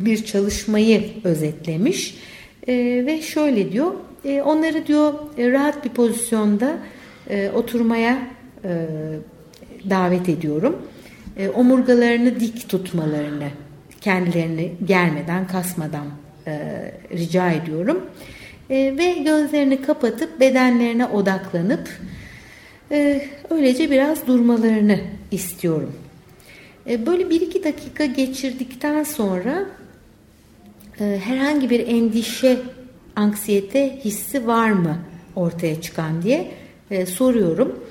[SPEAKER 2] bir çalışmayı özetlemiş e, ve şöyle diyor e, onları diyor e, rahat bir pozisyonda e, oturmaya e, davet ediyorum. E, omurgalarını dik tutmalarını kendilerini germeden kasmadan e, rica ediyorum. E, ve gözlerini kapatıp bedenlerine odaklanıp e, öylece biraz durmalarını istiyorum. E, böyle bir iki dakika geçirdikten sonra e, herhangi bir endişe, anksiyete hissi var mı ortaya çıkan diye e, soruyorum.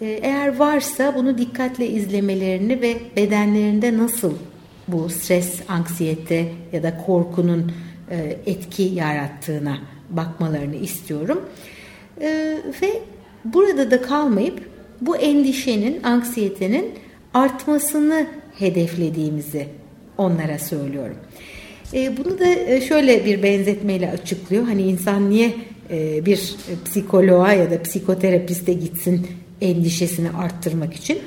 [SPEAKER 2] Eğer varsa bunu dikkatle izlemelerini ve bedenlerinde nasıl bu stres, anksiyete ya da korkunun etki yarattığına bakmalarını istiyorum. Ve burada da kalmayıp bu endişenin, anksiyetenin artmasını hedeflediğimizi onlara söylüyorum. E, bunu da e, şöyle bir benzetmeyle açıklıyor. Hani insan niye e, bir psikoloğa ya da psikoterapiste gitsin endişesini arttırmak için?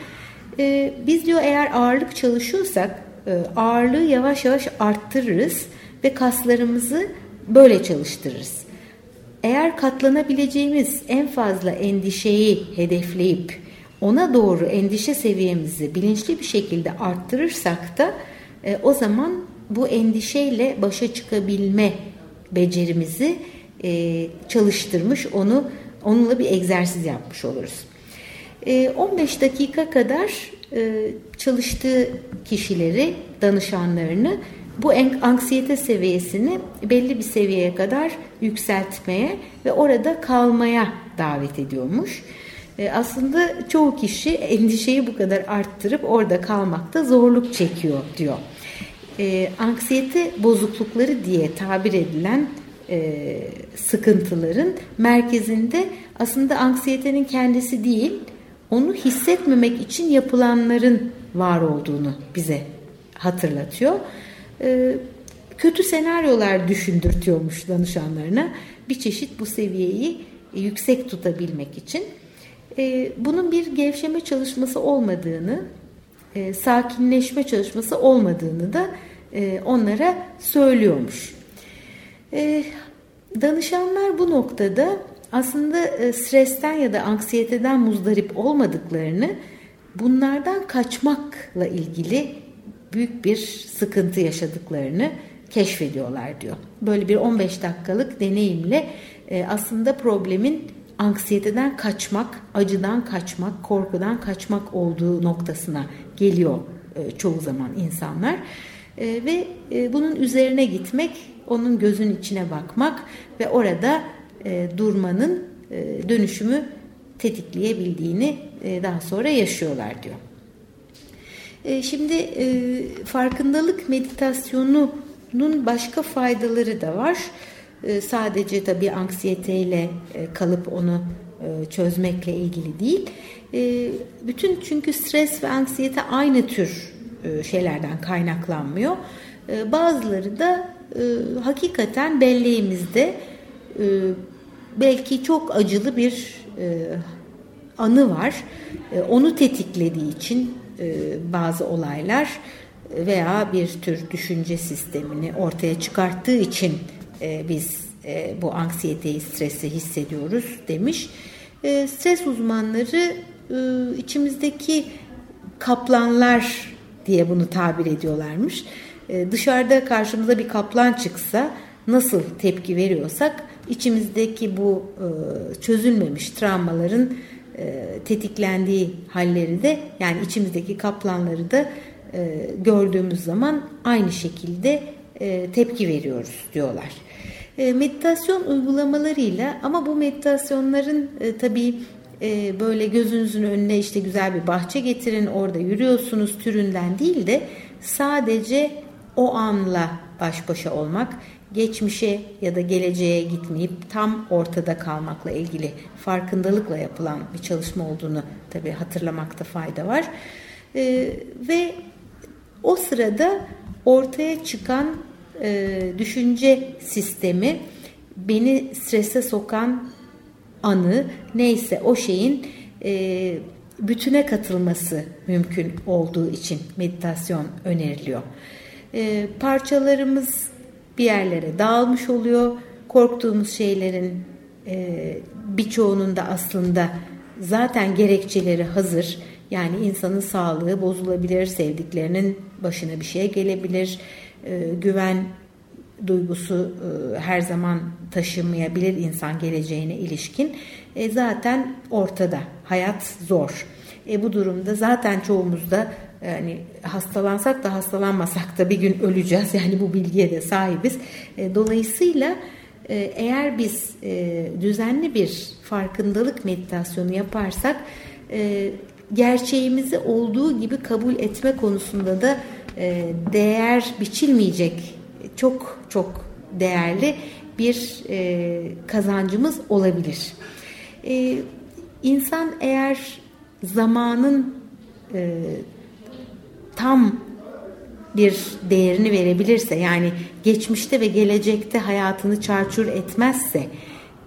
[SPEAKER 2] E, biz diyor eğer ağırlık çalışıyorsak e, ağırlığı yavaş yavaş arttırırız ve kaslarımızı böyle çalıştırırız. Eğer katlanabileceğimiz en fazla endişeyi hedefleyip ona doğru endişe seviyemizi bilinçli bir şekilde arttırırsak da e, o zaman bu endişeyle başa çıkabilme becerimizi e, çalıştırmış, onu onunla bir egzersiz yapmış oluruz. E, 15 dakika kadar e, çalıştığı kişileri, danışanlarını bu anksiyete seviyesini belli bir seviyeye kadar yükseltmeye ve orada kalmaya davet ediyormuş. E, aslında çoğu kişi endişeyi bu kadar arttırıp orada kalmakta zorluk çekiyor diyor. E, anksiyete bozuklukları diye tabir edilen e, sıkıntıların merkezinde aslında anksiyetenin kendisi değil, onu hissetmemek için yapılanların var olduğunu bize hatırlatıyor. E, kötü senaryolar düşündürtüyormuş danışanlarına bir çeşit bu seviyeyi yüksek tutabilmek için. E, bunun bir gevşeme çalışması olmadığını, e, sakinleşme çalışması olmadığını da onlara söylüyormuş. Danışanlar bu noktada aslında stresten ya da anksiyeteden muzdarip olmadıklarını, bunlardan kaçmakla ilgili büyük bir sıkıntı yaşadıklarını keşfediyorlar diyor. Böyle bir 15 dakikalık deneyimle e, aslında problemin anksiyeteden kaçmak, acıdan kaçmak, korkudan kaçmak olduğu noktasına geliyor e, çoğu zaman insanlar. E, ve bunun üzerine gitmek, onun gözün içine bakmak ve orada durmanın dönüşümü tetikleyebildiğini daha sonra yaşıyorlar diyor. Şimdi farkındalık meditasyonunun başka faydaları da var. Ee, sadece tabii anksiyeteyle e, kalıp onu e, çözmekle ilgili değil. Bütün çünkü stres ve anksiyete aynı tür e, şeylerden kaynaklanmıyor. Ee, bazıları da hakikaten belleğimizde belki çok acılı bir anı var. Onu tetiklediği için bazı olaylar veya bir tür düşünce sistemini ortaya çıkarttığı için e, biz e, bu anksiyeteyi, stresi hissediyoruz demiş. E, stres uzmanları e, içimizdeki kaplanlar diye bunu tabir ediyorlarmış. E, dışarıda karşımıza bir kaplan çıksa nasıl tepki veriyorsak içimizdeki bu e, çözülmemiş travmaların e, tetiklendiği halleri de yani içimizdeki kaplanları da e, gördüğümüz zaman aynı şekilde e, tepki veriyoruz diyorlar. E, meditasyon uygulamalarıyla ama bu meditasyonların e, tabii e, böyle gözünüzün önüne işte güzel bir bahçe getirin orada yürüyorsunuz türünden değil de sadece o anla baş başa olmak, geçmişe ya da geleceğe gitmeyip tam ortada kalmakla ilgili farkındalıkla yapılan bir çalışma olduğunu tabii hatırlamakta fayda var. E, ve o sırada ortaya çıkan e, düşünce sistemi beni strese sokan anı neyse o şeyin e, bütüne katılması mümkün olduğu için meditasyon öneriliyor. E, parçalarımız bir yerlere dağılmış oluyor. Korktuğumuz şeylerin e, birçoğunun da aslında zaten gerekçeleri hazır. Yani insanın sağlığı bozulabilir, sevdiklerinin başına bir şey gelebilir, e, güven duygusu e, her zaman taşımayabilir insan geleceğine ilişkin. E, zaten ortada. Hayat zor. E, bu durumda zaten çoğumuzda yani hastalansak da hastalanmasak da bir gün öleceğiz. Yani bu bilgiye de sahibiz. E, dolayısıyla e, eğer biz e, düzenli bir farkındalık meditasyonu yaparsak gerçeğimizi olduğu gibi kabul etme konusunda da değer biçilmeyecek çok çok değerli bir kazancımız olabilir. İnsan eğer zamanın tam bir değerini verebilirse yani geçmişte ve gelecekte hayatını çarçur etmezse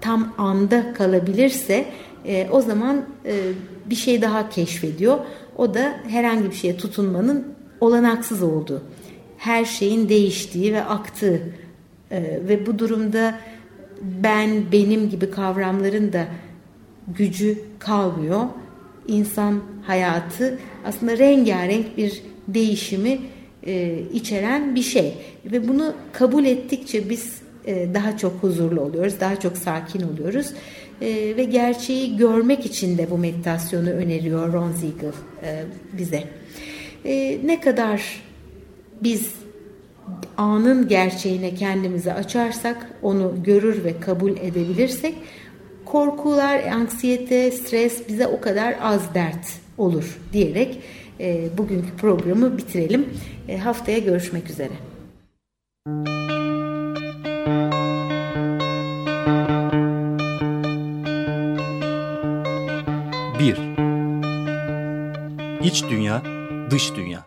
[SPEAKER 2] tam anda kalabilirse e, o zaman e, bir şey daha keşfediyor. O da herhangi bir şeye tutunmanın olanaksız olduğu. Her şeyin değiştiği ve aktığı e, ve bu durumda ben benim gibi kavramların da gücü kalmıyor. İnsan hayatı aslında rengarenk bir değişimi e, içeren bir şey. Ve bunu kabul ettikçe biz e, daha çok huzurlu oluyoruz, daha çok sakin oluyoruz. E, ve gerçeği görmek için de bu meditasyonu öneriyor Ron Siegel e, bize. E, ne kadar biz anın gerçeğine kendimizi açarsak, onu görür ve kabul edebilirsek, korkular, anksiyete, stres bize o kadar az dert olur diyerek e, bugünkü programı bitirelim. E, haftaya görüşmek üzere.
[SPEAKER 1] Bir. İç dünya, dış dünya.